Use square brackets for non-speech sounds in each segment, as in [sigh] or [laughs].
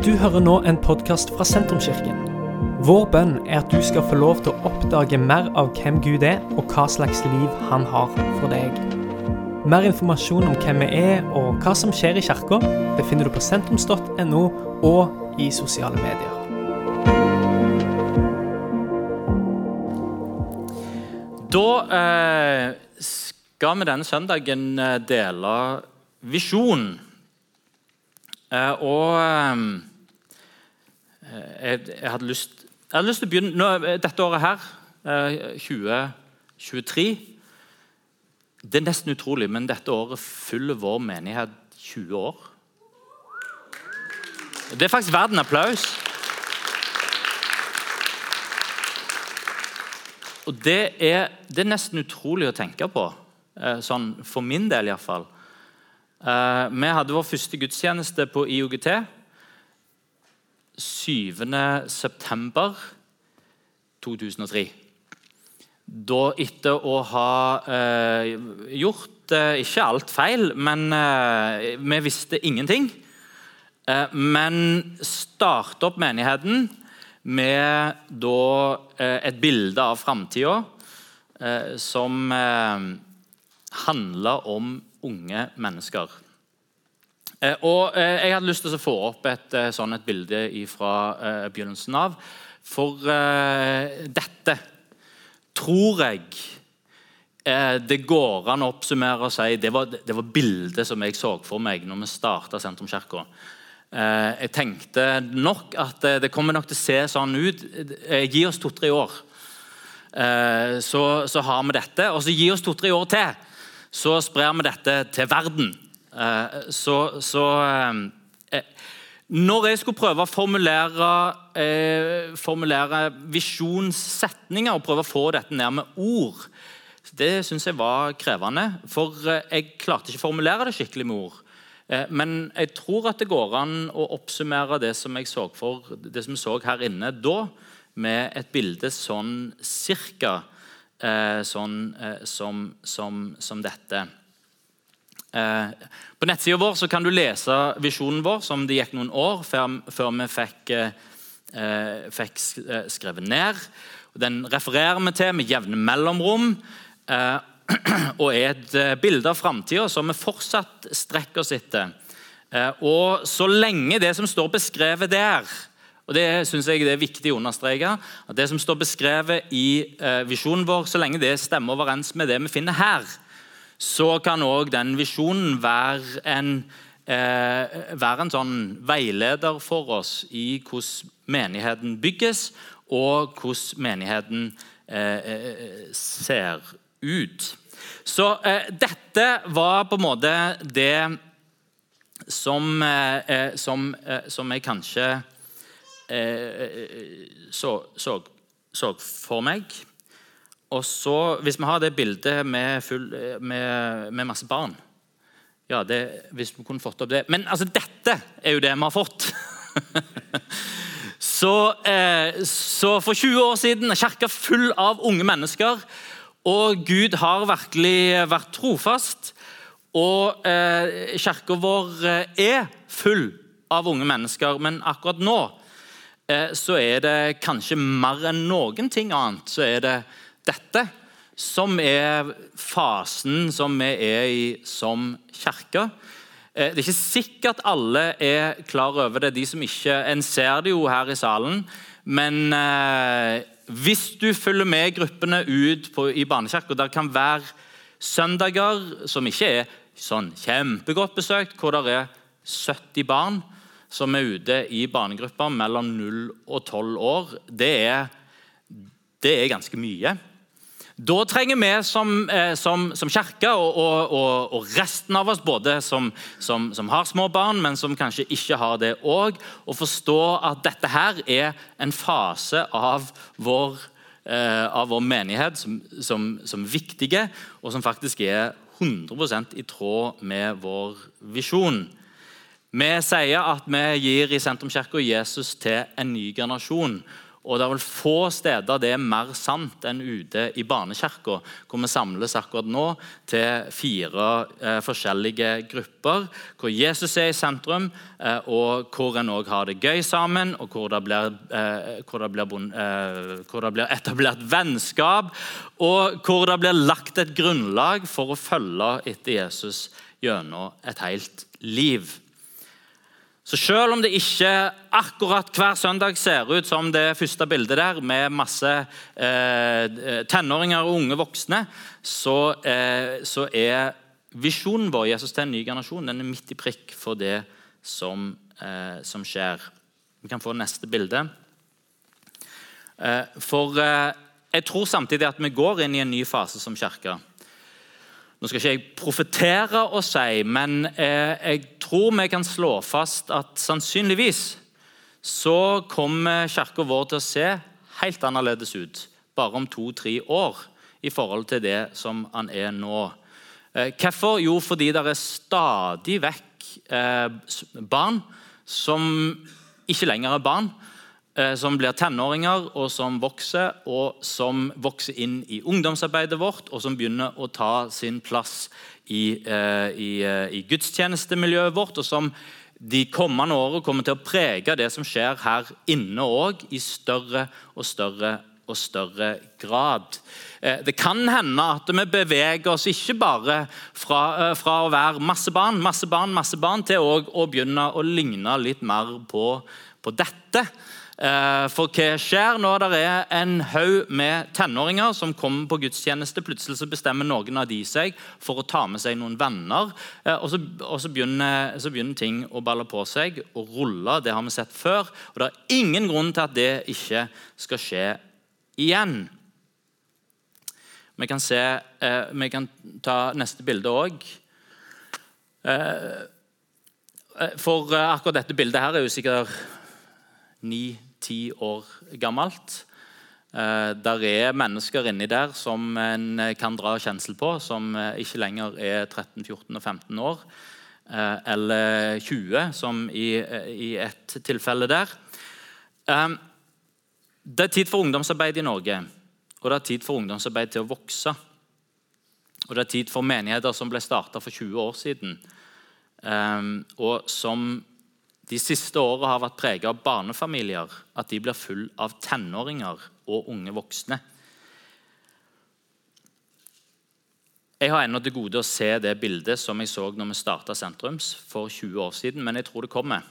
Du hører nå en podkast fra Sentrumskirken. Vår bønn er at du skal få lov til å oppdage mer av hvem Gud er, og hva slags liv han har for deg. Mer informasjon om hvem vi er og hva som skjer i kirka, befinner du på sentrums.no og i sosiale medier. Da eh, skal vi denne søndagen eh, dele visjon. Eh, og eh, jeg, jeg, hadde lyst, jeg hadde lyst til å begynne nå, dette året her, eh, 2023. Det er nesten utrolig, men dette året fyller vår menighet 20 år. Det er faktisk verden applaus. Og det er, det er, nesten utrolig å tenke på, eh, sånn for min del iallfall. Vi hadde vår første gudstjeneste på IOGT 7.9.2003. Da, etter å ha eh, gjort eh, ikke alt feil, men vi visste ingenting Men starte opp menigheten med da, et bilde av framtida som handler om unge mennesker. Eh, og eh, Jeg hadde lyst til å få opp et eh, sånn et bilde fra begynnelsen av. For dette tror jeg det går an å oppsummere og si det var, det var bildet som jeg så for meg når vi starta Sentrumskirka. Jeg tenkte nok at det kommer nok til å se sånn ut. Gi oss to-tre år, så, så har vi dette. Og så gi oss to-tre år til så sprer vi dette til verden. Eh, så, så eh, eh, Når jeg skulle prøve å formulere, formulere visjonssetninger og prøve å få dette ned med ord, det syns jeg var krevende. For jeg klarte ikke å formulere det skikkelig med ord. Men jeg tror at det går an å oppsummere det som jeg så for, det som jeg så her inne da, med et bilde sånn cirka sånn som, som, som, dette. Eh, på nettsida vår kan du lese visjonen vår, som det gikk noen år før, vi fikk, eh, fikk, eh, skrevet ned. Den refererer vi til med jevne mellomrom. [clears throat] Og er et bilde av framtida som vi fortsatt strekker oss etter. Og så lenge det som står beskrevet der, og Det synes jeg det er viktig å understreke. at Det som står beskrevet i visjonen vår, så lenge det stemmer overens med det vi finner her, så kan òg den visjonen være en, eh, være en sånn veileder for oss i hvordan menigheten bygges, og hvordan menigheten eh, eh ser ut. Så eh, dette var på en måte det som, eh, som, som jeg kanskje Eh, så, så, så, for meg. Og så, Hvis vi har det bildet med, full, med, med masse barn ja, det, Hvis vi kunne fått opp det Men altså, dette er jo det vi har fått. [laughs] så, eh, så, for 20 år siden er kirka full av unge mennesker. Og Gud har virkelig vært trofast. Og eh, kirka vår eh, er full av unge mennesker, men akkurat nå Eh, så er det kanskje mer enn noen ting annet så er det dette som er fasen som vi er i som kirke. Eh, det er ikke sikkert alle er klar over det, de som ikke En ser det jo her i salen. Men eh, hvis du følger med gruppene ut på, i barnekirka Der kan være søndager som ikke er sånn kjempegodt besøkt, hvor det er 70 barn som er ute i barnegrupper mellom 0 og 12 år, det er, det er ganske mye. Da trenger vi som, eh, som, som kirke og, og, og, resten av oss, både som, som, har små barn, men som kanskje ikke har det òg, å forstå at dette her er en fase av vår, eh, av vår menighet som, som viktige, og som faktisk er 100% i tråd med vår visjon. Vi sier at vi gir i Sentrumskirka Jesus til en ny generasjon. Og det er vel få steder det er mer sant enn ute i barnekirka, hvor vi samles akkurat nå til fire eh, forskjellige grupper, hvor Jesus er i sentrum, eh, og hvor en òg har det gøy sammen, og hvor det, blir, eh, hvor, det blir, eh, hvor det blir etablert vennskap, og hvor det blir lagt et grunnlag for å følge etter Jesus gjennom et helt liv. Så selv om det ikke akkurat hver søndag ser ut som det første bildet der, med masse eh, tenåringer og unge voksne, så, eh, så, er visjonen vår Jesus til en ny generasjon den er midt i prikk for det som, eh, som skjer. Vi kan få neste bilde. Eh, for eh, jeg tror samtidig at vi går inn i en ny fase som kirke. Nå skal ikke jeg profetere og si, men eh, jeg tror vi kan slå fast at sannsynligvis så kommer kirka vår til å se helt annerledes ut bare om to-tre år i forhold til det som han er nå. Eh, hvorfor? Jo, fordi det er stadig vekk eh, barn som ikke lenger er barn, som blir tenåringer, og som vokser, og som vokser inn i ungdomsarbeidet vårt, og som begynner å ta sin plass i, eh, i, eh, i gudstjenestemiljøet vårt, og som de kommende årene kommer til å prege det som skjer her inne òg, i større og større og større grad. Det kan hende at vi beveger oss ikke bare fra, fra å være masse barn, masse barn, masse barn, til å begynne å ligne litt mer på, på dette. Eh, for hva skjer når det er en haug med tenåringer som kommer på gudstjeneste? Plutselig bestemmer noen av de seg for å ta med seg noen venner. Eh, og så, og så, begynner, så begynner, ting å balle på seg og rulle. Det har vi sett før. Og det er ingen grunn til at det ikke skal skje igjen. Vi kan, se, eh, vi kan ta neste bilde òg. For akkurat dette bildet her er jo sikkert ni ti år gammelt. Eh, der er mennesker inni der som en kan dra kjensel på, som eh, ikke lenger er 13, 14 og 15 år. Eh, eller 20, som i, i et tilfelle der. Det er tid for ungdomsarbeid i Norge, og det er tid for ungdomsarbeid til å vokse. Og det er tid for menigheter som ble starta for 20 år siden, og som de siste årene har vært preget av barnefamilier, at de blir full av tenåringer og unge voksne. Jeg har ennå til gode å se det bildet som jeg så når vi starta Sentrums for 20 år siden, men jeg tror det kommer.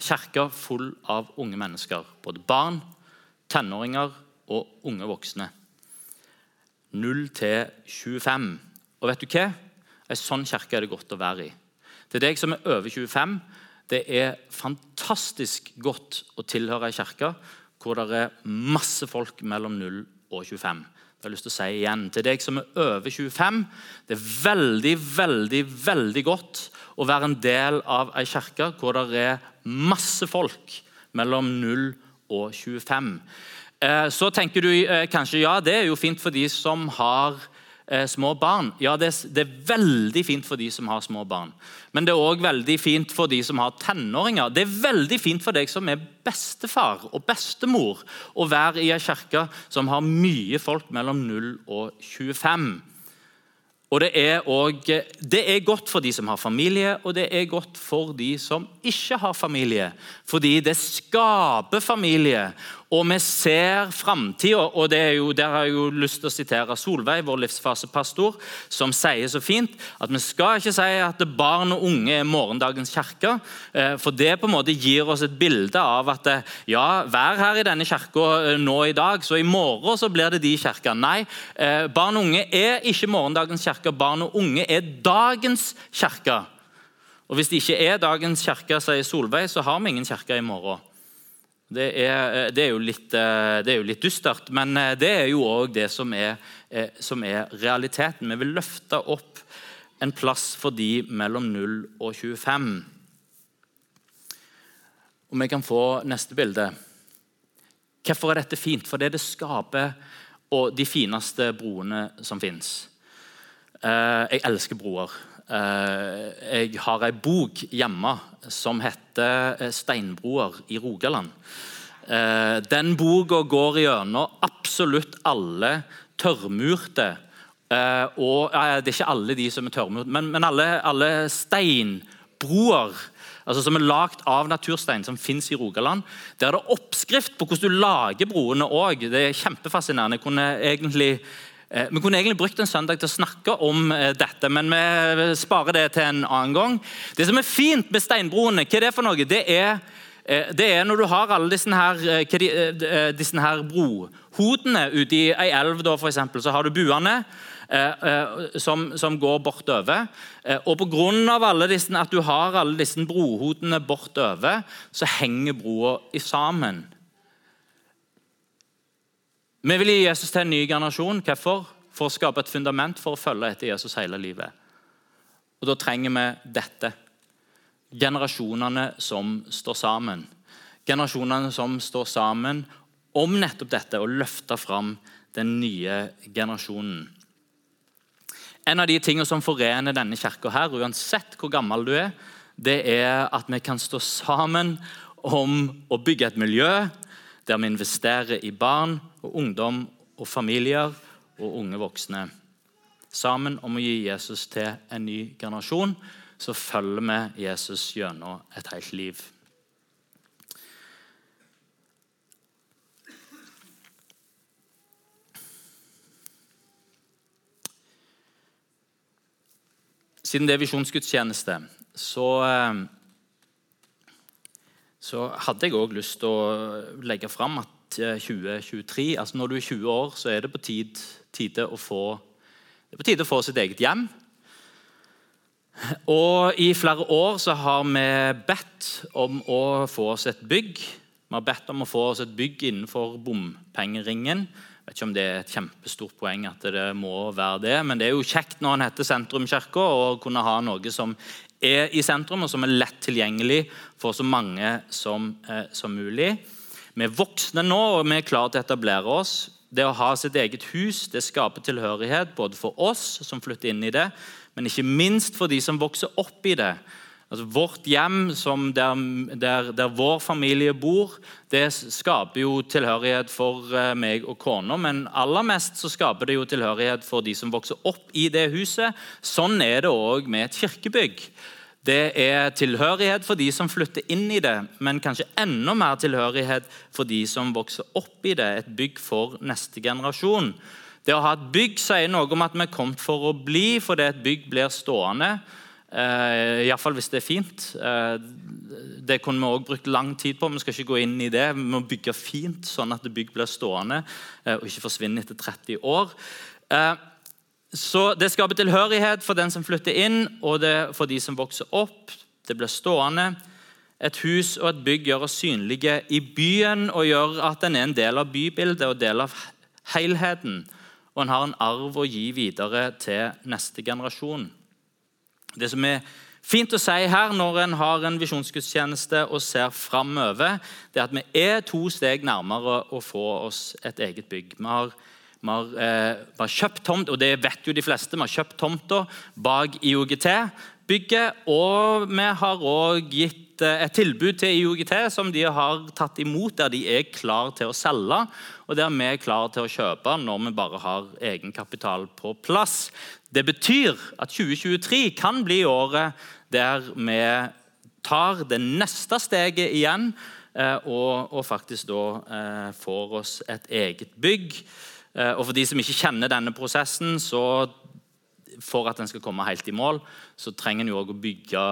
Kirka full av unge mennesker. Både barn, tenåringer og unge voksne. 0 til 25. Og vet du hva? En sånn kirke er det godt å være i. Til deg som er over 25, det er fantastisk godt å tilhøre ei kirke hvor det er masse folk mellom 0 og 25. Det har jeg lyst til å si igjen. Til deg som er over 25, det er veldig, veldig, veldig godt å være en del av ei kirke hvor det er masse folk mellom 0 og 25. Eh, så tenker du eh, kanskje ja, det er jo fint for de som har eh, små barn. Ja, det, det, er veldig fint for de som har små barn. Men det er òg veldig fint for de som har tenåringer. Det er veldig fint for deg som er bestefar og bestemor, å være i ei kirke som har mye folk mellom 0 og 25. Og det er, også, det er, godt for de som har familie, og det er godt for de som ikke har familie. Fordi det skaper familie, og vi ser framtida. Og jo, der har jeg jo lyst til å sitere Solveig, vår livsfasepastor, som sier så fint at vi skal ikke si at barn og unge er morgendagens kirke. Eh, for det på en måte gir oss et bilde av at eh, ja, vær her i denne kirka eh, nå i dag, så i morgen så blir det de kirka. Nei, barn og unge er ikke morgendagens kirke. Barn og unge er dagens kirke. Og Hvis det ikke er dagens kirke, sier Solveig, så har vi ingen kirke i morgen. Det er, det, er litt, det er, jo litt, dystert, men eh, det er jo òg det som er, eh, som er, realiteten. Vi vil løfte opp en plass for de mellom 0 og 25. Om jeg kan få neste bilde. Hvorfor er dette fint? Fordi det det skaper de fineste broene som fins. Eh, jeg elsker broer. Jeg har ei bok hjemme som heter 'Steinbroer i Rogaland'. Eh, den boka går gjennom absolutt alle tørrmurte eh, og Det er ikke alle de som er tørrmurte, men, alle, alle steinbroer altså som er lagd av naturstein, som fins i Rogaland. Der er det oppskrift på hvordan du lager broene òg. Det er kjempefascinerende. Jeg kunne egentlig Eh, vi kunne egentlig brukt en søndag til å snakke om eh, dette, men vi sparer det til en annen gang. Det som er fint med steinbroene, hva er det for noe? Det er, eh, det er når du har alle disse her, disse her brohodene ute i ei elv, da, for eksempel, så har du buene. Som, som, går bortover. Og Pga. at du har alle disse brohodene bortover, så henger broa sammen. Vi vil gi Jesus til en ny generasjon. Hvorfor? For å skape et fundament for å følge etter Jesus hele livet. Og Da trenger vi dette. Generasjonene som står sammen. Generasjonene som står sammen om nettopp dette og løfter fram den nye generasjonen. En av de tingene som forener denne kirka, uansett hvor gammel du er, det er at vi kan stå sammen om å bygge et miljø der vi investerer i barn og ungdom og familier og unge voksne. Sammen om å gi Jesus til en ny generasjon så følger vi Jesus gjennom et helt liv. Siden det er visjonsgudstjeneste, så eh, så hadde jeg òg lyst til å legge fram at 2023 eh, altså Når du er 20 år, så er det på tid, tide å få, det er på tide å få sitt eget hjem. Og I flere år så har vi bedt om å få oss et bygg. Vi har bedt om å få oss et bygg innenfor bompengeringen. Jeg vet ikke om det er et kjempestort poeng at det må være det, men det er jo kjekt når en heter Sentrumskirka, å kunne ha noe som er i sentrum, og som er lett tilgjengelig for så mange som, eh, som mulig. Vi er voksne nå, og vi er klare til å etablere oss. Det å ha sitt eget hus det skaper tilhørighet både for oss som flytter inn i det, men ikke minst for de som vokser opp i det. Altså, vårt hjem, der, der, der, vår familie bor, det skaper jo tilhørighet for eh, meg og kona. Men aller mest så skaper det jo tilhørighet for de som vokser opp i det huset. Sånn er det òg med et kirkebygg. Det er tilhørighet for de som flytter inn i det, men kanskje enda mer tilhørighet for de som vokser opp i det. Et bygg for neste generasjon. Det å ha et bygg sier noe om at vi er kommet for å bli, fordi et bygg blir stående. Eh, Iallfall hvis det er fint. Eh, det kunne vi også brukt lang tid på. Vi skal ikke gå inn i det. Vi må bygge fint, sånn at bygg blir stående eh, og ikke forsvinner etter 30 år. Eh, så Det skaper tilhørighet for den som flytter inn, og for de som vokser opp. Det blir stående. Et hus og et bygg gjør oss synlige i byen og gjør at en er en del av bybildet og del av helheten. Og en har en arv å gi videre til neste generasjon. Det som er fint å si her når en har en visjonsgudstjeneste og ser framover, det er at vi er to steg nærmere å få oss et eget bygg. Vi har vi har, eh, vi har, kjøpt tomt, og det vet jo de fleste. Vi har kjøpt tomta bak IOGT-bygget. Og vi har òg gitt eh, et tilbud til IOGT som de har tatt imot, der de er klar til å selge, og der vi er klar til å kjøpe når vi bare har egenkapital på plass. Det betyr at 2023 kan bli året der vi tar det neste steget igjen, eh, og, og faktisk da eh, får oss et eget bygg. Eh, og For de som ikke kjenner denne prosessen, så for at den skal komme helt i mål, så trenger en å bygge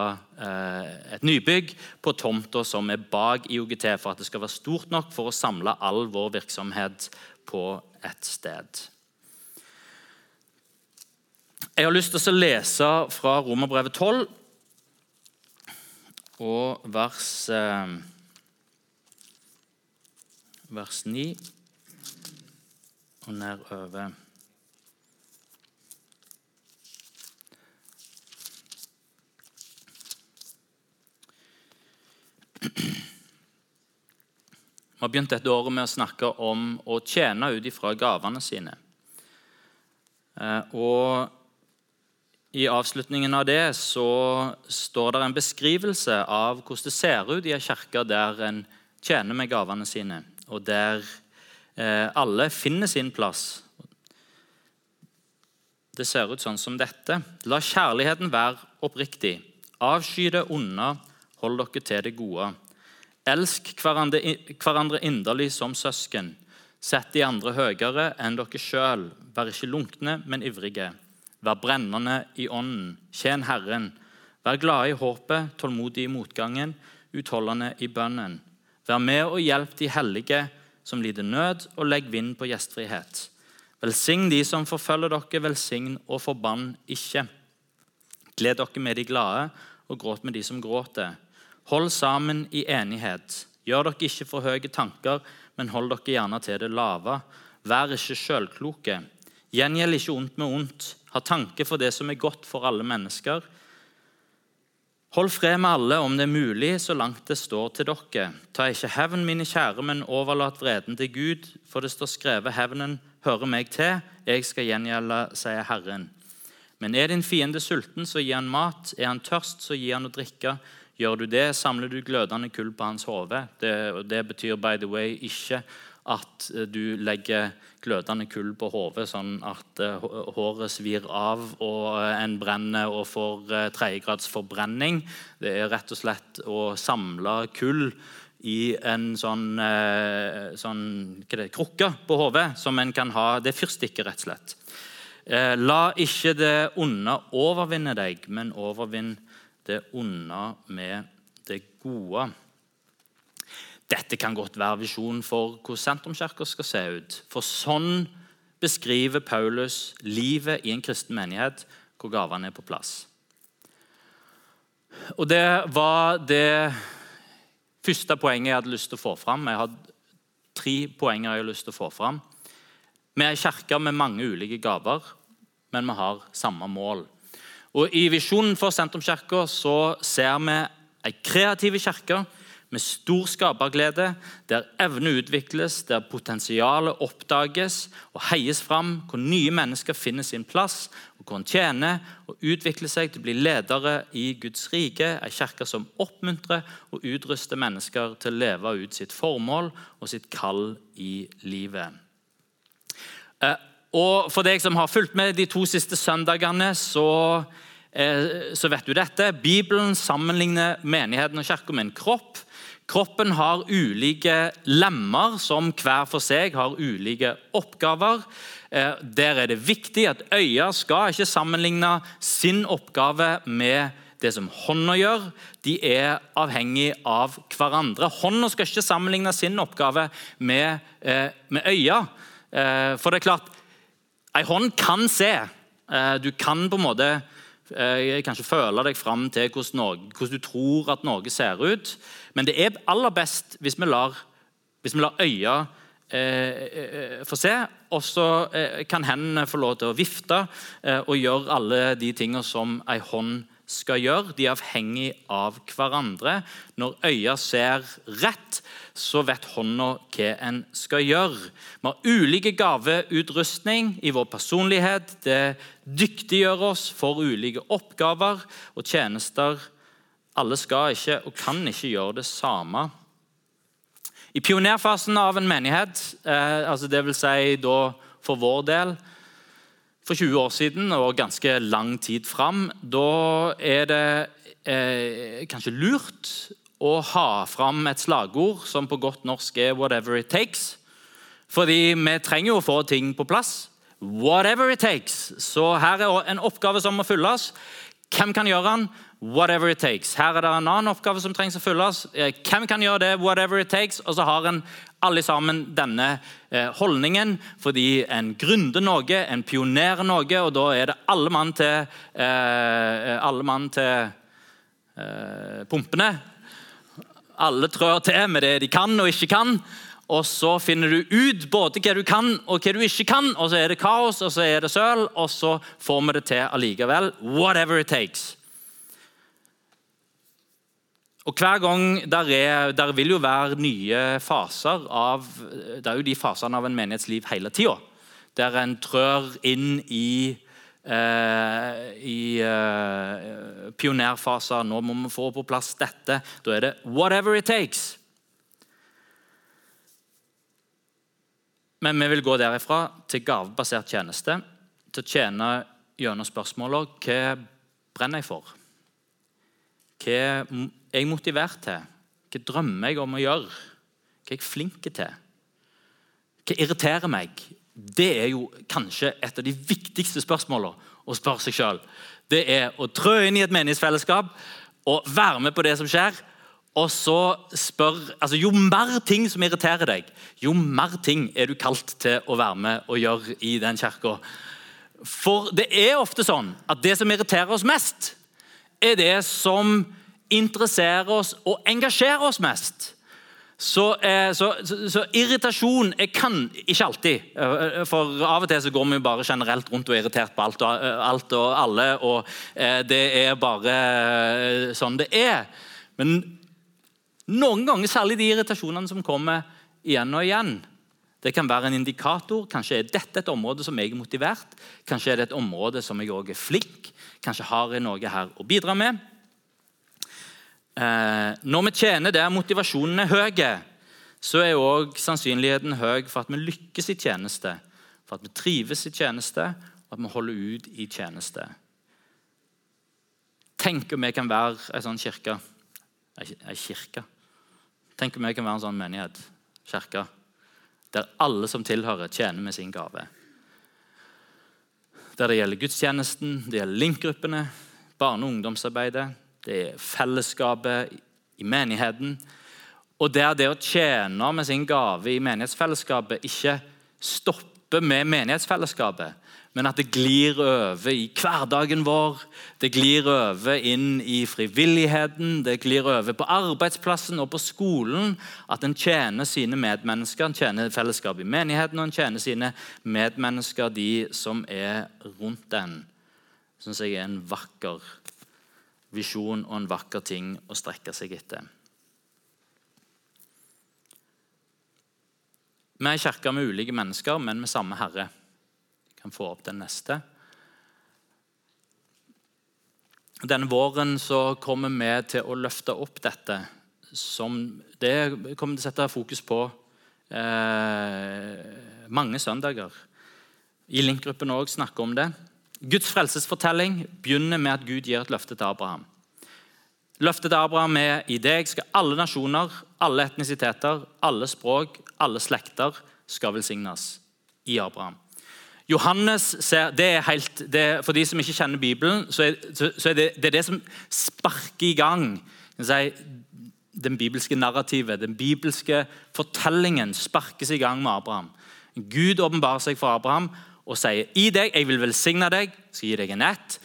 eh, et nybygg på tomta som er bak IOGT, for at det skal være stort nok for å samle all vår virksomhet på ett sted. Jeg har lyst til å lese fra Romerbrevet 12 og vers, eh, vers 9 og nedover. Vi har begynt dette året med å snakke om å tjene ut ifra gavene sine. Eh, og I avslutningen av det så står det en beskrivelse av hvordan det ser ut i en kirke der en tjener med gavene sine, og der alle finner sin plass. Det ser ut sånn som dette. La kjærligheten være oppriktig. Avsky det onde, hold dere til det gode. Elsk hverandre, hverandre inderlig som søsken. Sett de andre høyere enn dere sjøl. Vær ikke lunkne, men ivrige. Vær brennende i ånden. Tjen Herren. Vær glade i håpet, tålmodige i motgangen, utholdende i bønnen. Vær med og hjelp de hellige som lider nød, og legg vind på gjestfrihet. Velsign de som forfølger dere, velsign og forbann ikke. Gled dere med de glade, og gråt med de som gråter. Hold sammen i enighet. Gjør dere ikke for høye tanker, men hold dere gjerne til det lave. Vær ikke sjølkloke. Gjengjeld ikke ondt med ondt. Ha tanke for det som er godt for alle mennesker. Hold fred med alle om det er mulig, så langt det står til dere. Ta ikke hevn, mine kjære, men overlat vreden til Gud, for det står skrevet hevnen hører meg til, jeg skal gjengjelde, sier Herren. Men er din fiende sulten, så gi han mat. Er han tørst, så gi han å drikke. Gjør du det, samler du glødende kull på hans hode. Det, det, betyr by the way ikke at eh, du legger glødende kull på hodet sånn at uh, håret svir av og uh, en brenner og får tredjegrads forbrenning. Det er rett og slett å samle kull i en sånn, sånn det, krukke på hodet som en kan ha. Det er fyrstikker, rett og slett. la ikke det onde overvinne deg, men overvinn det onde med det gode. Dette kan godt være visjonen for hvordan sentrumskirka skal se ut. For sånn beskriver Paulus livet i en kristen menighet hvor gavene er på plass. Og Det var det første poenget jeg hadde lyst til å få fram. Jeg hadde tre poenger jeg hadde lyst til å få fram. Vi er kirker med mange ulike gaver, men vi har samme mål. Og I visjonen for Sentrumskirka ser vi ei kreativ kirke med stor skaperglede, der evne utvikles, der potensialet oppdages og heies fram, hvor nye mennesker finner sin plass, og hvor en tjener og utvikler seg til å bli ledere i Guds rike. Ei kirke som oppmuntrer og utruster mennesker til å leve ut sitt formål og sitt kall i livet. Eh, og For deg som har fulgt med de to siste søndagene, så, eh, så vet du dette. Bibelen sammenligner menigheten og kirken med en kropp. Kroppen har ulike lemmer som hver for seg har ulike oppgaver. Eh, der er det viktig at øya skal ikke sammenligne sin oppgave med det som hånda gjør. De er avhengig av hverandre. Hånda skal ikke sammenligne sin oppgave med, eh, med øya. For det er klart, Ei hånd kan se. Eh, du kan på en måte eh, kanskje føle deg fram til hvordan, Norge, hvordan, du tror at Norge ser ut. Men det er aller best hvis vi lar, hvis vi lar øya eh, eh få se, og så eh, kan hendene få lov til å vifte eh, og gjøre alle de tingene som ei hånd skal gjøre. De er avhengig av hverandre. Når øya ser rett, så vet hånda hva en skal gjøre. Vi har ulike gaveutrustning i vår personlighet. Det dyktiggjør oss for ulike oppgaver og tjenester. Alle skal ikke og kan ikke gjøre det samme. I pionerfasen av en menighet, eh, altså vil Si da for vår del, for 20 år siden og ganske lang tid fram, da er det eh, kanskje lurt å ha fram et slagord som på godt norsk er 'whatever it takes'. Fordi vi trenger jo å få ting på plass. Whatever it takes. Så her er en oppgave som må fylles. Hvem kan gjøre den? Whatever it takes. Her er det en annen oppgave som trengs å fylles. Eh, hvem kan gjøre det? Whatever it takes. Og så har en alle sammen denne eh, holdningen fordi en grunder noe, en pionerer noe, og da er det alle mann til, eh, alle mann til pumpene. Alle trør til med det de kan og ikke kan. Og så finner du ut både hva du kan og hva du ikke kan, og så er det kaos og så er det søl, og så får vi det til allikevel. Whatever it takes. Og hver gang der, er, der vil jo være nye faser av Det er jo de fasene av en menighetsliv hele tida. Der en trør inn i, eh, i eh, pionerfaser. Nå må vi få på plass dette. Da er det 'whatever it takes'. Men vi vil gå derifra til gavebasert tjeneste, til å tjene gjennom spørsmålet hva brenner jeg for? Hva er jeg motivert til? Hva drømmer jeg om å gjøre? Hva er jeg flink til? Hva irriterer meg? Det er jo kanskje et av de viktigste spørsmålene å spørre seg sjøl. Det er å trø inn i et menighetsfellesskap og være med på det som skjer. Og så spør, altså Jo mer ting som irriterer deg, jo mer ting er du kalt til å være med og gjøre i den kirka. For det er ofte sånn at det som irriterer oss mest, er det som interesserer oss og engasjerer oss mest. Så, eh, så, så, så, irritasjon jeg kan ikke alltid. Eh, for av og til så går vi bare generelt rundt og er irritert på alt og, eh, alt og alle. Og det er bare sånn det er. Men noen ganger, særlig de irritasjonene som kommer igjen og igjen, det kan være en indikator. Kanskje er dette et område som jeg er motivert. Kanskje er det et område som jeg også er flink. Kanskje har jeg noe her å bidra med. Eh, når vi tjener der motivasjonen er høy, så er òg sannsynligheten høy for at vi lykkes i tjeneste, for at vi trives i tjeneste, og at vi holder ut i tjeneste. Tenk om vi kan være en sånn kirke. Ei kirke. Tenk om vi kan være en sånn menighet, kirke, der alle som tilhører, tjener med sin gave. Der det gjelder gudstjenesten, det gjelder link-gruppene, barne- og ungdomsarbeidet, det er fellesskapet i menigheten. Og der det å tjene med sin gave i menighetsfellesskapet ikke stopper med menighetsfellesskapet, men at det glir over i hverdagen vår, det glir over inn i frivilligheten, det glir over på arbeidsplassen og på skolen. At en tjener sine medmennesker, en tjener fellesskapet i menigheten og en tjener sine medmennesker, de som er rundt den. Syns jeg er en vakker visjon og en vakker ting å strekke seg etter. Vi er i kirke med ulike mennesker, men med samme Herre. Jeg kan få opp den neste. Denne våren så kommer vi til å løfte opp dette. Som det kommer til å sette fokus på eh, mange søndager. I Link-gruppen òg snakker om det. Guds frelsesfortelling begynner med at Gud gir et løfte til Abraham. Løftet til Abraham er i deg skal alle nasjoner, alle etnisiteter, alle språk, alle slekter skal velsignes i Abraham. Johannes ser, det er helt, det, For de som ikke kjenner Bibelen, så er, så er det, det, er det som sparker i gang si, den bibelske narrativet. Den bibelske fortellingen sparkes i gang med Abraham. Gud åpenbarer seg for Abraham og sier i deg, jeg vil velsigne deg, skal gi deg en ett.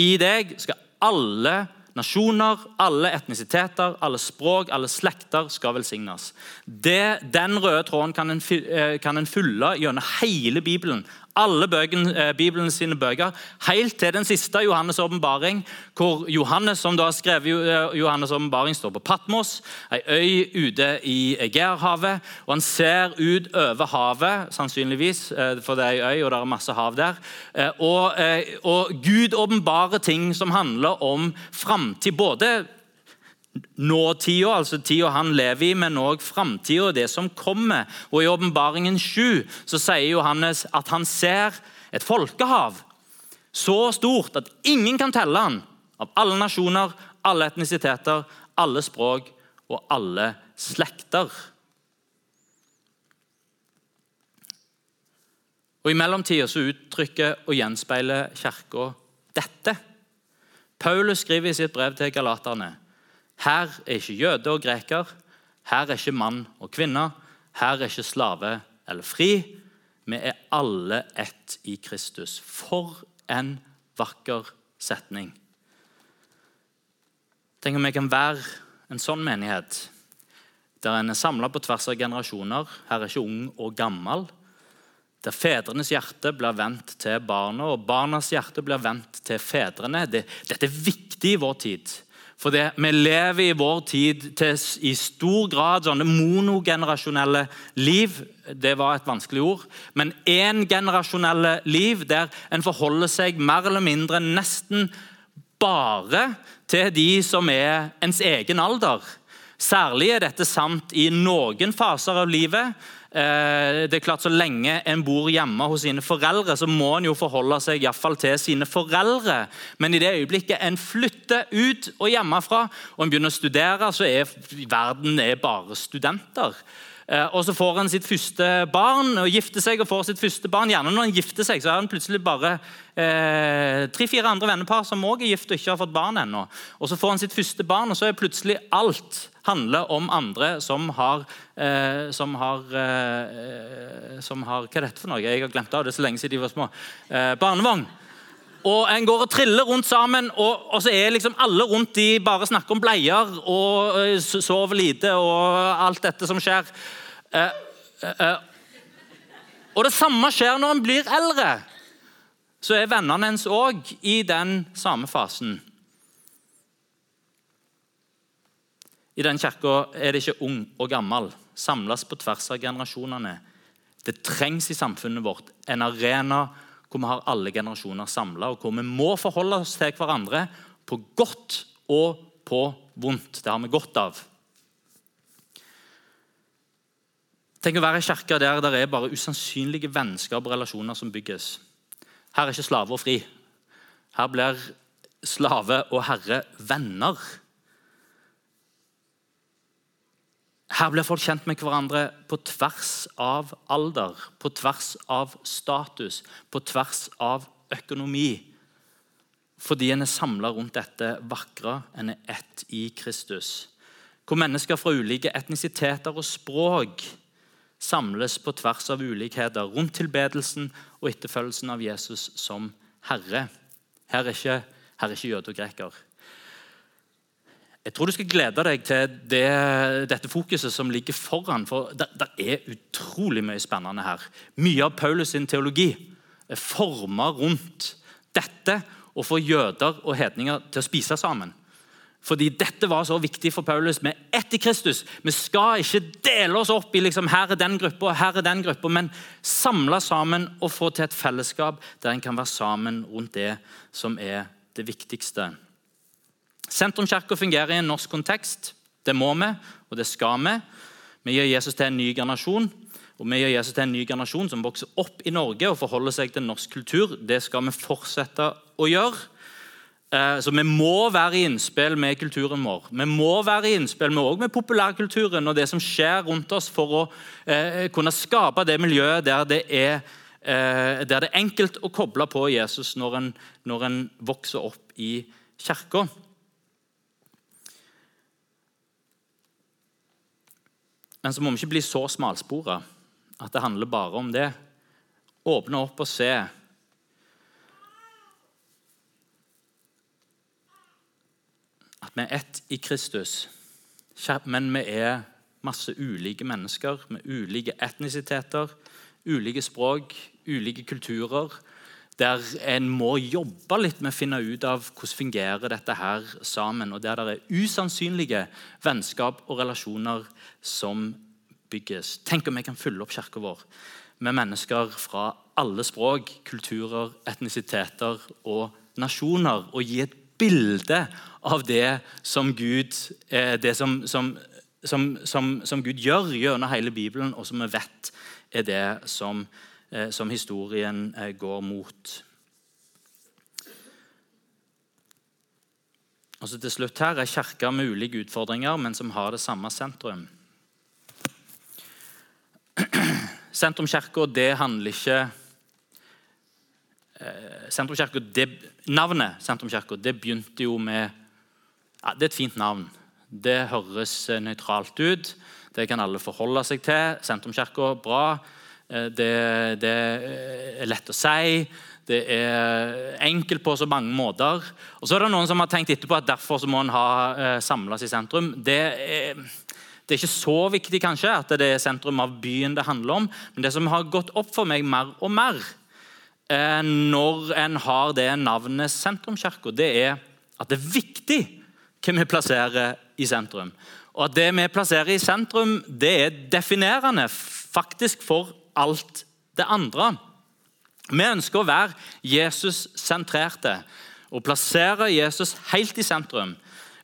I deg skal alle nasjoner, alle etnisiteter, alle språk, alle slekter skal velsignes. Det, den røde tråden kan en, eh, kan en fylle gjennom hele Bibelen alle bøken, eh, Bibelen sine bøker, helt til den siste Johannes' åpenbaring, hvor Johannes som da har skrevet eh, Johannes' åpenbaring, står på Patmos, ei øy ute i Egerhavet. og Han ser ut over havet, sannsynligvis, eh, for det er ei øy og det er masse hav der. Og, og Gud åpenbarer ting som handler om framtid. Både nåtida, altså tida han lever i, men òg framtida, det som kommer. Og I åpenbaringen 7 så sier Johannes at han ser et folkehav så stort at ingen kan telle han, av alle nasjoner, alle etnisiteter, alle språk og alle slekter. Og I mellomtida uttrykker og gjenspeiler Kirka dette. Paulus skriver i sitt brev til galaterne her er ikke jøde og greker. Her er ikke mann og kvinne. Her er ikke slave eller fri. Vi er alle ett i Kristus. For en vakker setning. Tenk om vi kan være en sånn menighet der en er samla på tvers av generasjoner. Her er ikke ung og gammel. Der fedrenes hjerte blir vendt til barna, og barnas hjerte blir vendt til fedrene. dette er viktig i vår tid. For det, vi lever i vår tid til, i stor grad sånne monogenerasjonelle liv. Det var et vanskelig ord. Men engenerasjonelle liv der en forholder seg mer eller mindre nesten bare til de som er ens egen alder. Særlig er dette sant i noen faser av livet. Eh, det er klart Så lenge en bor hjemme hos sine foreldre, så må en jo forholde seg i fall til sine foreldre. Men i det øyeblikket en flytter ut og hjemmefra og en begynner å studere, så er verden er bare studenter. Eh, og Så får han sitt første barn og gifter seg og får sitt første barn. Gjerne når han gifter seg, så er han plutselig bare eh, tre-fire andre vennepar som også er gift og ikke har fått barn ennå. Og Så får han sitt første barn, og så er plutselig alt handler om andre som har, eh, som har, eh, som har Hva er dette for noe? Jeg har glemt av det så lenge siden de var små. Eh, barnevogn. Og En går og triller rundt sammen, og, og, så er liksom alle rundt de bare snakker om bleier og uh, sover lite og alt dette som skjer. Uh, uh, og det samme skjer når en blir eldre. Så er vennene hennes òg i den samme fasen. I den kirka er det ikke ung og gammel. Samles på tvers av generasjonene. Det trengs i samfunnet vårt en arena hvor vi har alle generasjoner samla, og hvor vi må forholde oss til hverandre på godt og på vondt. Det har vi godt av. Tenk å være i kirke der det er bare usannsynlige vennskap og relasjoner som bygges. Her er ikke slave og fri. Her blir slave og herre venner. Her blir folk kjent med hverandre på tvers av alder, på tvers av status, på tvers av økonomi. Fordi en er samla rundt dette vakre, en er ett i Kristus. Hvor mennesker fra ulike etnisiteter og språk samles på tvers av ulikheter rundt tilbedelsen og etterfølgelsen av Jesus som Herre. Her er ikke, her er ikke jøde og greker. Jeg tror du skal glede deg til det, dette fokuset som ligger foran. for det, det, er utrolig mye spennende her. Mye av Paulus sin teologi er forma rundt dette å få jøder og hedninger til å spise sammen. Fordi dette var så viktig for Paulus. Vi er ett i Kristus. Vi skal ikke dele oss opp i liksom, her er den gruppa, her er den gruppa, men samle sammen og få til et fellesskap der en kan være sammen rundt det som er det viktigste. Sentrumskirka fungerer i en norsk kontekst. Det må vi, og det skal vi. Vi gjør Jesus til en ny generasjon. Og vi gjør Jesus til en ny generasjon som vokser opp i Norge og forholder seg til norsk kultur. Det skal vi fortsette å gjøre. Eh, så Vi må være i innspill med kulturen vår. Vi må være i innspill med, med populærkulturen og det som skjer rundt oss, for å eh, kunne skape det miljøet der det er, eh, der det er enkelt å koble på Jesus når en, når en vokser opp i kirka. Men så må vi ikke bli så smalspora at det handler bare om det. Åpne opp og se. At vi er ett i Kristus, men vi er masse ulike mennesker med ulike etnisiteter, ulike språk, ulike kulturer der en må jobbe litt med å finne ut av hvordan fungerer dette her sammen, og der det er usannsynlige vennskap og relasjoner som bygges. Tenk om vi kan fylle opp kirka vår med mennesker fra alle språk, kulturer, etnisiteter og nasjoner, og gi et bilde av det som Gud, eh, det som, som, som, som Gud gjør gjennom hele Bibelen, og som vi vet er det som Eh, som historien eh, går mot. Og så til slutt her er kirka med ulike utfordringer, men som har det samme sentrum. [clears throat] Sentrumkirka, det handler ikke Sentrumkirka, det, Navnet Sentrumkirka det begynte jo med ja, Det er et fint navn. Det høres nøytralt ut. Det kan alle forholde seg til. Sentrumkirka, bra. Eh, det, det, er lett å si. Det er enkelt på så mange måter. Og så er det noen som har tenkt etterpå at derfor må en ha eh, samles i sentrum. Det er, det er, ikke så viktig kanskje at det er sentrum av byen det handler om. Men det som har gått opp for meg mer og mer eh, når en har det navnet Sentrumskirka, det er at det er viktig hvem vi plasserer i sentrum. Og at det vi plasserer i sentrum, det er definerende faktisk for alt det andre. Vi ønsker å være Jesus-sentrerte og plassere Jesus helt i sentrum.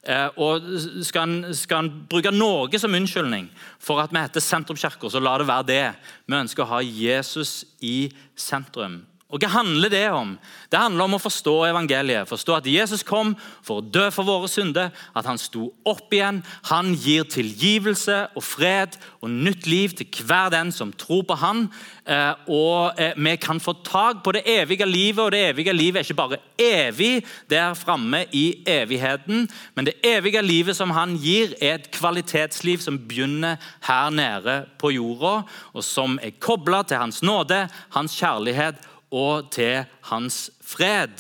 Eh, og skal han, skal han, bruke noe som unnskyldning for at vi heter Sentrumskirka, så la det være det. Vi ønsker å ha Jesus i sentrum. Og Hva handler det om? Det handler om å forstå evangeliet. Forstå at Jesus kom for å dø for våre synder, at han sto opp igjen. Han gir tilgivelse og fred og nytt liv til hver den som tror på han. Eh, og eh, vi kan få tak på det evige livet, og det evige livet er ikke bare evig der framme i evigheten, men det evige livet som han gir, er et kvalitetsliv som begynner her nede på jorda, og som er kobla til hans nåde, hans kjærlighet og til hans fred.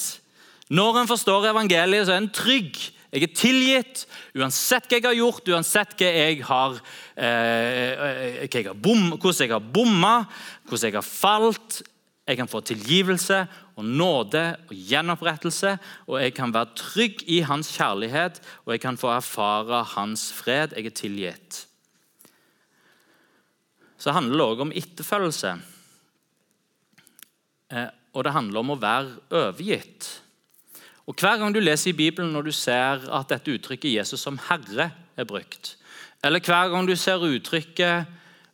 Når en forstår evangeliet, så er en trygg. Jeg er tilgitt uansett hva jeg har gjort, uansett hva jeg har, eh, hva jeg har bom, hvordan jeg har bomma, hvordan jeg har falt. Jeg kan få tilgivelse og nåde og gjenopprettelse. Og jeg kan være trygg i hans kjærlighet, og jeg kan få erfare hans fred. Jeg er tilgitt. Så handler det òg om etterfølgelse. Eh, og det handler om å være overgitt. Og Hver gang du leser i Bibelen når du ser at dette uttrykket 'Jesus som Herre' er brukt, eller hver gang du ser uttrykket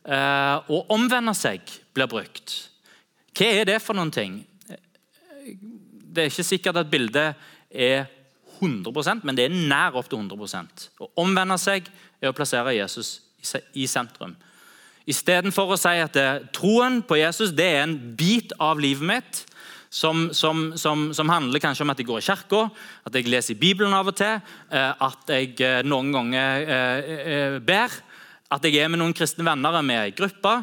eh, 'å omvende seg' blir brukt, hva er det for noen ting? Det er ikke sikkert at bildet er 100% men det er nær opp til 100 Å omvende seg er å plassere Jesus i sentrum. Istedenfor å si at troen på Jesus det er en bit av livet mitt som, som, som, som, handler kanskje om at jeg går i kirka, at jeg leser Bibelen av og til, eh, at jeg eh, noen ganger eh, ber, at jeg er med noen kristne venner med i gruppa.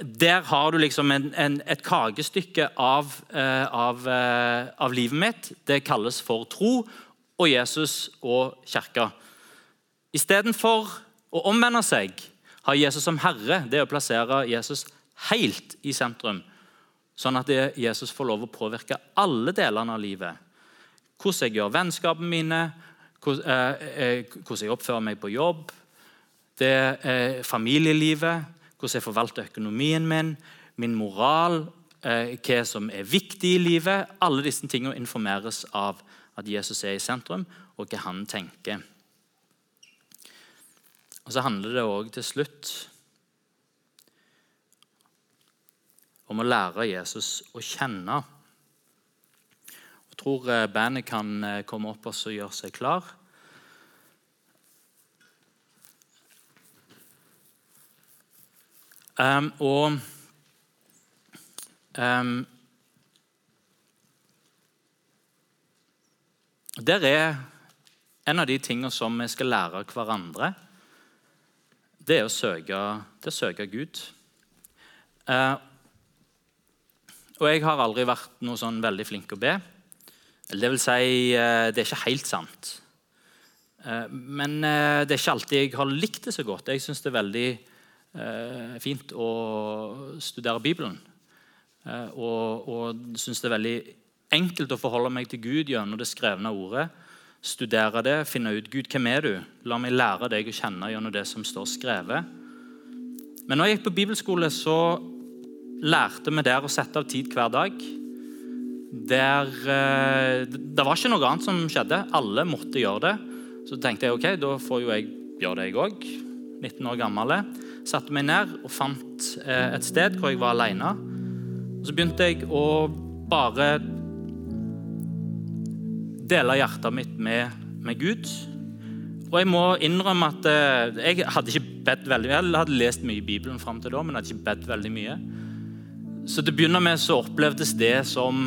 Der har du liksom en, en, et kakestykke av, av, av, livet mitt. Det kalles for tro og Jesus og kirka. Istedenfor å omvende seg ha Jesus som herre, det er å plassere Jesus helt i sentrum. Sånn at Jesus får lov å påvirke alle delene av livet. Hvordan jeg gjør vennskapene mine, eh, eh, hvordan jeg oppfører meg på jobb, det er familielivet, hvordan jeg forvalter økonomien min, min moral, eh, hva som er viktig i livet. Alle disse tingene informeres av at Jesus er i sentrum, og hva han tenker. Og så handler det òg til slutt om å lære Jesus å kjenne. Jeg tror eh, bandet kan eh, komme opp og gjøre seg klar. Um, og um, Der er en av de tingene som vi skal lære hverandre det er å søke, det er å søke Gud. Eh, og jeg har aldri vært noe sånn veldig flink å be. Det vil si, eh, det er ikke helt sant. Eh, men eh, det er ikke alltid jeg har likt det så godt. Jeg syns det er veldig fint å studere Bibelen. Og og syns det er veldig enkelt å forholde meg til Gud gjennom det skrevne ordet studere det, finne ut Gud, hvem er du? La meg lære deg å kjenne gjennom det som står skrevet. Men når jeg gikk på bibelskole, så lærte vi der å sette av tid hver dag. Der, eh, det var ikke noe annet som skjedde. Alle måtte gjøre det. Så tenkte jeg ok, da får jo jeg gjøre det, jeg òg. 19 år gammel. Satte meg ned og fant eh, et sted hvor jeg var alene. Så begynte jeg å bare dele hjertet mitt med, med, Gud. Og jeg må innrømme at eh, jeg hadde ikke bedt veldig mye. Jeg hadde lest mye i Bibelen fram til da, men hadde ikke bedt veldig mye. Så til å begynne med så opplevdes det som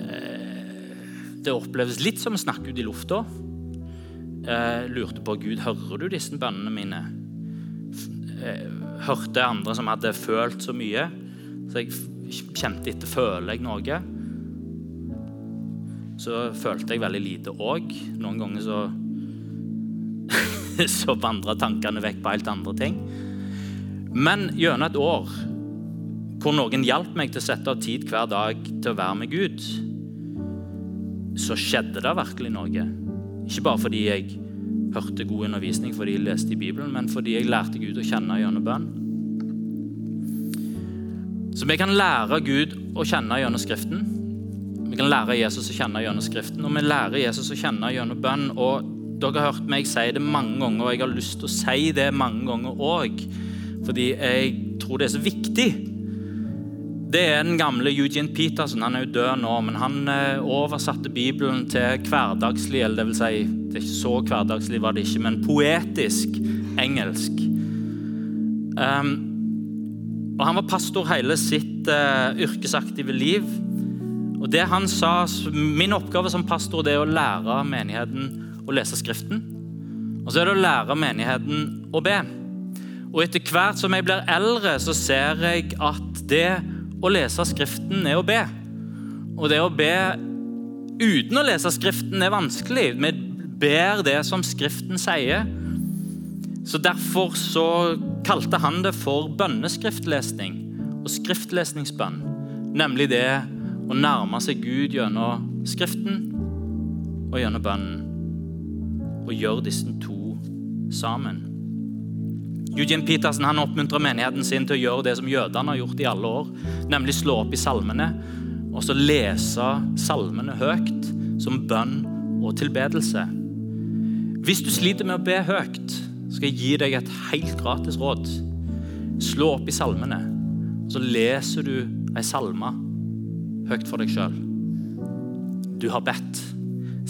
eh, Det oppleves litt som å snakke ut i lufta. Eh, lurte på Gud, hører du disse bønnene mine? Eh, hørte andre som hadde følt så mye. Så jeg kjente etter føler jeg noe så følte jeg veldig lite òg. Noen ganger så [laughs] så vandra tankene vekk på helt andre ting. Men gjennom et år hvor noen hjalp meg til å sette av tid hver dag til å være med Gud, så skjedde det virkelig noe. Ikke bare fordi jeg hørte god undervisning fordi jeg leste i Bibelen, men fordi jeg lærte Gud å kjenne gjennom bønn. Så vi kan lære Gud å kjenne gjennom Skriften. Vi kan lære Jesus å kjenne gjennom Skriften, og vi lærer Jesus å kjenne gjennom bønn. og Dere har hørt meg si det mange ganger, og jeg har lyst til å si det mange ganger òg. Fordi jeg tror det er så viktig. Det er den gamle Eugene Peterson. Han er jo død nå, men han eh, oversatte Bibelen til hverdagslig, eller det vil si, det er ikke så hverdagslig var det ikke, men poetisk engelsk. Um, og Han var pastor hele sitt uh, yrkesaktive liv. Og det han sa, Min oppgave som pastor det er å lære menigheten å lese Skriften. Og så er det å lære menigheten å be. Og etter hvert som jeg blir eldre, så ser jeg at det å lese Skriften er å be. Og det å be uten å lese Skriften er vanskelig. Vi ber det som Skriften sier. Så Derfor så kalte han det for bønneskriftlesning og skriftlesningsbønn. Nemlig det å nærme seg Gud gjennom Skriften og gjennom bønnen. Og gjøre disse to sammen. Eugene Petersen han oppmuntrer menigheten sin til å gjøre det som jødene har gjort i alle år, nemlig slå opp i salmene og så lese salmene høyt som bønn og tilbedelse. Hvis du sliter med å be høyt, skal jeg gi deg et helt gratis råd. Slå opp i salmene, så leser du ei salme høyt for deg sjøl. Du har bedt.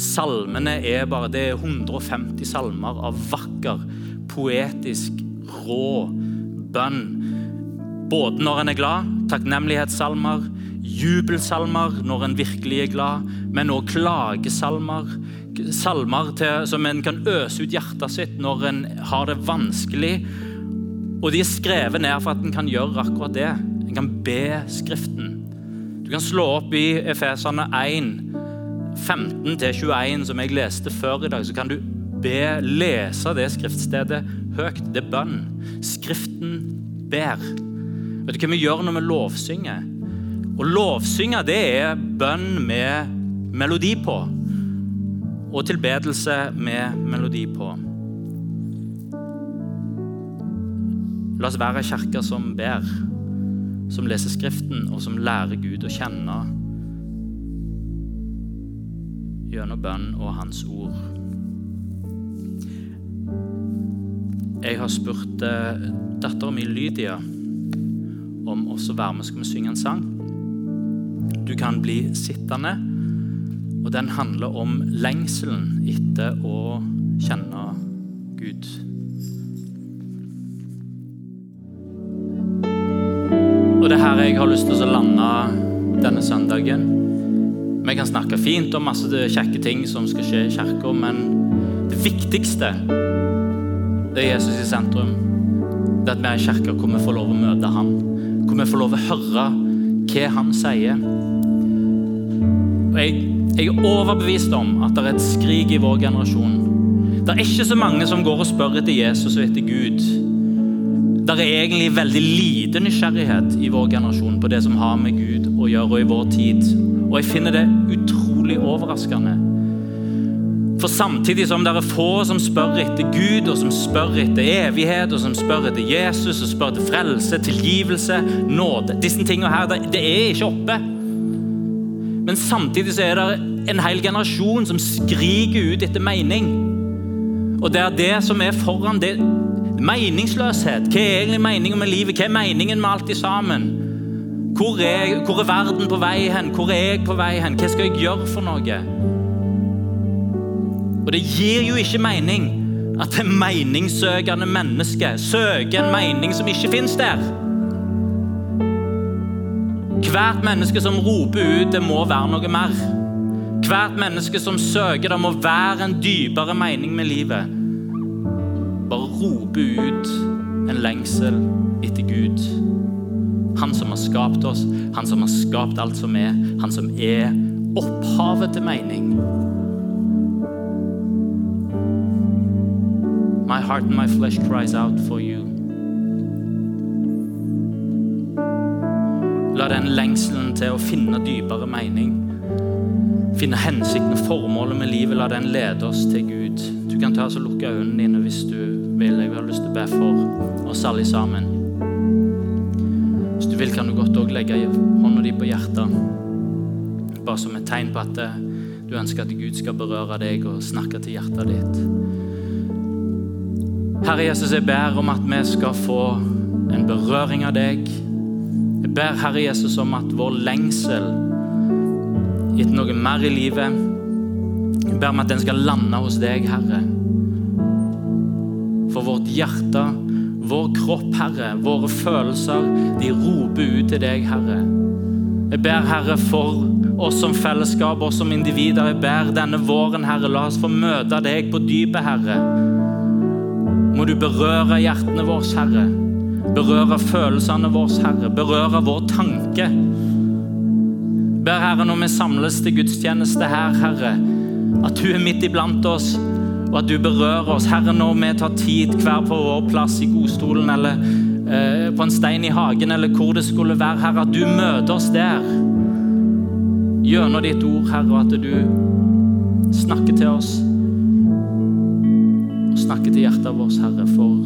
Salmene er bare det er 150 salmer av vakker, poetisk rå bønn. Både når en er glad, takknemlighetssalmer, jubelsalmer når en virkelig er glad, men òg klagesalmer. Salmer til, som en kan øse ut hjertet sitt når en har det vanskelig. Og de er skrevet ned for at en kan gjøre akkurat det. En kan be Skriften. Du kan slå opp i Efesene 1, 15-21, som jeg leste før i dag. Så kan du be, lese det skriftstedet høyt. Det er bønn. Skriften ber. Vet du hva vi gjør når vi lovsynger? Å lovsynge det er bønn med melodi på. Og tilbedelse med melodi på. La oss være ei kirke som ber, som leser Skriften, og som lærer Gud å kjenne gjennom bønn og Hans ord. Jeg har spurt eh, dattera mi Lydia om også være med skal vi synge en sang. Du kan bli sittende, og den handler om lengselen etter å kjenne Gud. Og det er her jeg har lyst til å lande denne søndagen. Vi kan snakke fint om masse kjekke ting som skal skje i kirka, men det viktigste det er Jesus i sentrum. Det at vi er i kirka hvor vi får lov å møte han. Hvor vi får lov å høre hva han sier. Og jeg, jeg er overbevist om at det er et skrik i vår generasjon. Det er ikke så mange som går og spør etter Jesus og etter Gud. Det er egentlig veldig lite nysgjerrighet i vår generasjon på det som har med Gud å gjøre og i vår tid. Og jeg finner det utrolig overraskende. For samtidig som det er få som spør etter Gud, og som spør etter evighet, og som spør etter Jesus, og spør etter frelse, tilgivelse, nåde Disse tingene her, det er ikke oppe. Men samtidig så er det en hel generasjon som skriker ut etter mening. Og det er det som er foran det. Meningsløshet. Hva er egentlig meningen med livet? Hva er meningen med alt sammen? Hvor er, hvor er verden på vei hen? Hvor er jeg på vei hen? Hva skal jeg gjøre for noe? Og det gir jo ikke mening at det meningssøkende mennesket søker en mening som ikke fins der. Hvert menneske som roper ut, det må være noe mer. Hvert menneske som søker, det må være en dypere mening med livet. Bare rope ut en lengsel etter Gud. Han som har skapt oss, han som har skapt alt som er, han som er opphavet til mening. My heart and my flesh cries out for you. La den lengselen til å finne dypere mening, finne hensikten og formålet med livet, la den lede oss til Gud. Du kan ta og lukke øynene dine hvis du vil. Jeg har lyst til å be for oss alle sammen. Hvis du vil, kan du godt òg legge hånda di på hjertet, bare som et tegn på at Du ønsker at Gud skal berøre deg og snakke til hjertet ditt. Herre Jesus, jeg ber om at vi skal få en berøring av deg. Jeg ber Herre Jesus om at vår lengsel etter noe mer i livet Jeg ber om at den skal lande hos deg, Herre. For vårt hjerte, vår kropp, Herre, våre følelser, de roper ut til deg, Herre. Jeg ber, Herre, for oss som fellesskap, oss som individer. Jeg ber denne våren, Herre, la oss få møte deg på dypet, Herre. Må du berøre hjertene våre, Herre. Berøre følelsene våre, Herre. Berøre vår tanke. Ber, Herre, når vi samles til gudstjeneste her, Herre, at du er midt iblant oss, og at du berører oss. Herre, når vi tar tid hver på vår plass i godstolen eller eh, på en stein i hagen, eller hvor det skulle være, Herre, at du møter oss der. Gjennom ditt ord, Herre, og at du snakker til oss. Og snakker til hjertet vårt, Herre, for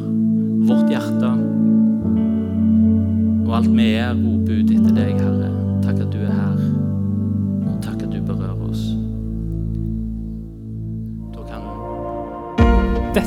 vårt hjerte og alt vi er, roper ut etter deg, Herre. Takk at du er